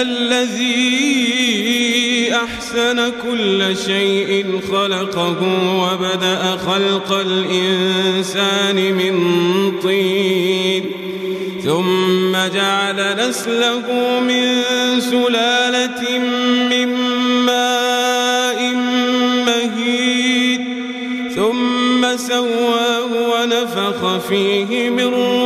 الذي أحسن كل شيء خلقه وبدأ خلق الإنسان من طين ثم جعل نسله من سلالة من ماء مهيد ثم سواه ونفخ فيه من روحه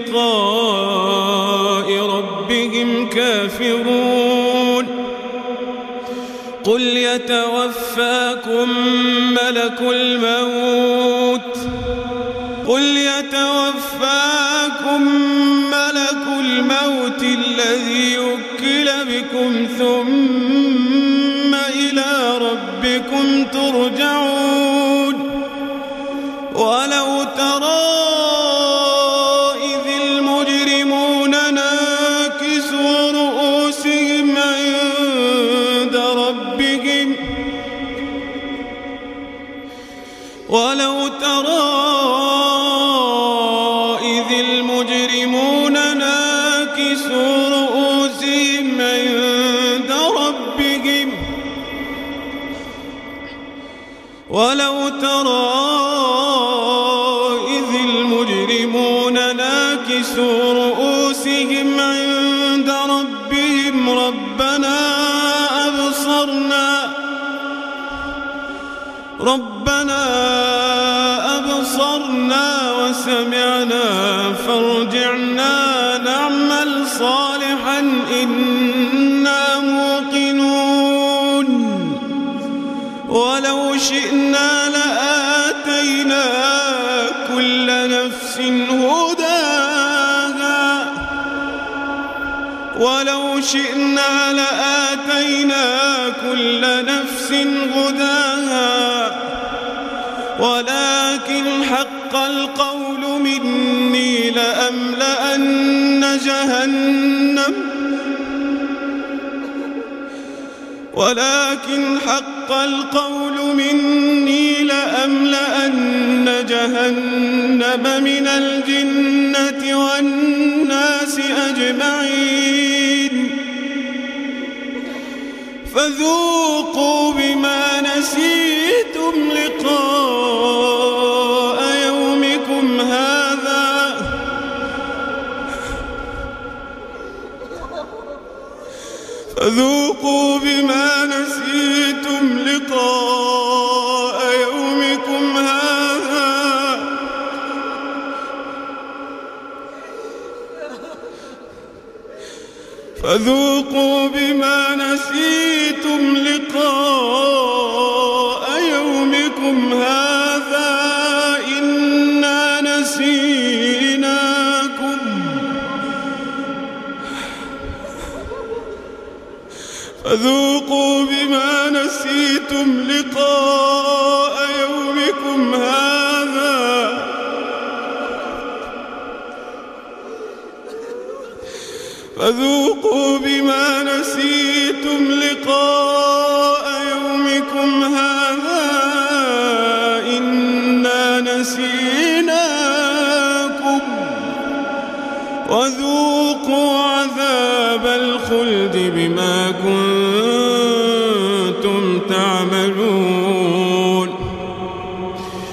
قل يتوفاكم ملك الموت قل يتوفاكم ملك الموت الذي يكل بكم ثم إلى ربكم ترجعون ولو ترى إذ المجرمون ناكسوا رؤوسهم عند ربهم ربنا أبصرنا ربنا أبصرنا وسمعنا فارجعنا شئنا لآتينا كل نفس هداها. ولو شئنا لآتينا كل نفس هداها. ولكن حق القول مني لأملأن جهنم. ولكن القول مني لأملأن جهنم من الجنة والناس أجمعين. فذوقوا بما نسيتم لقاء فذوقوا بما نسيتم لقاء يومكم هذا. فذوقوا بما نسيتم فذوقوا بما نسيتم لقاء يومكم هذا. فذوقوا بما نسيتم لقاء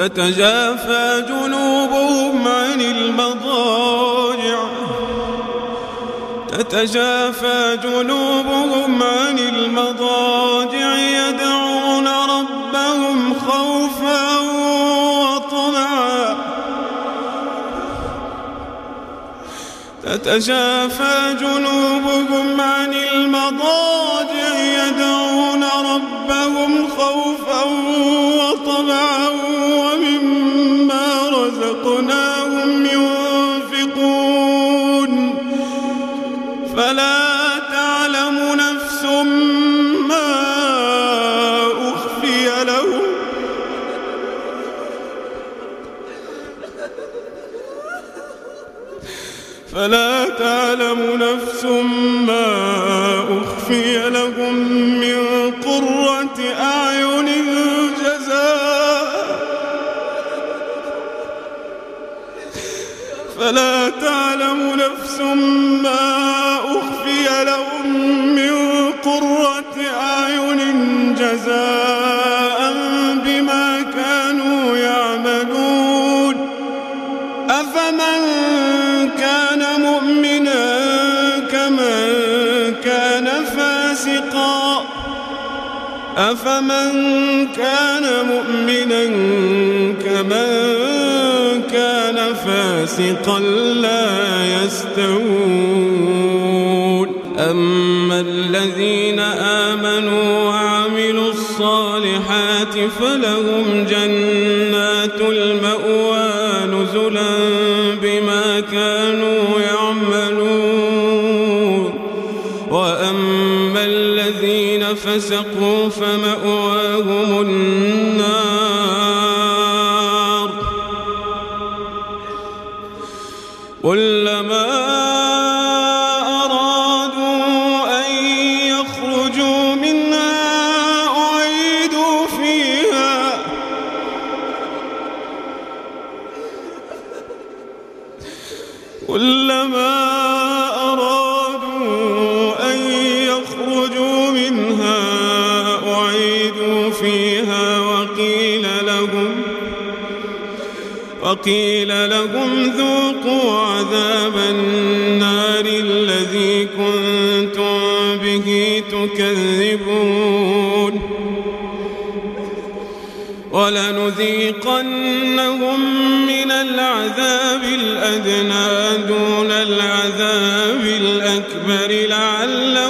تتجافى جنوبهم عن المضاجع. تتجافى جنوبهم عن المضاجع يدعون ربهم خوفا وطمعا. تتجافى جنوبهم عن المضاجع فلا تعلم نفس ما أخفي لهم فلا تعلم نفس ما أخفي لهم. أفمن كان مؤمنا كمن كان فاسقا. أفمن كان مؤمنا كمن كان فاسقا لا يستوون. أما الذين آمنوا وعملوا الصالحات فلهم جنات المأوى نزلا بما كانوا يعملون. وأما الذين فسقوا فمأواهم النار. كلما وقيل لهم ذوقوا عذاب النار الذي كنتم به تكذبون. ولنذيقنهم من العذاب الأدنى دون العذاب الأكبر لعلهم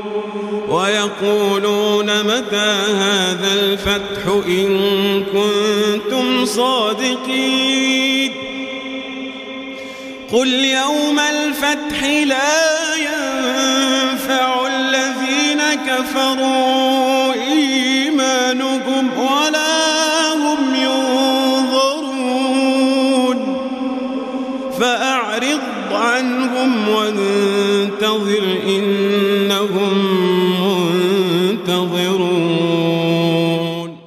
ويقولون متى هذا الفتح إن كنتم صادقين قل يوم الفتح لا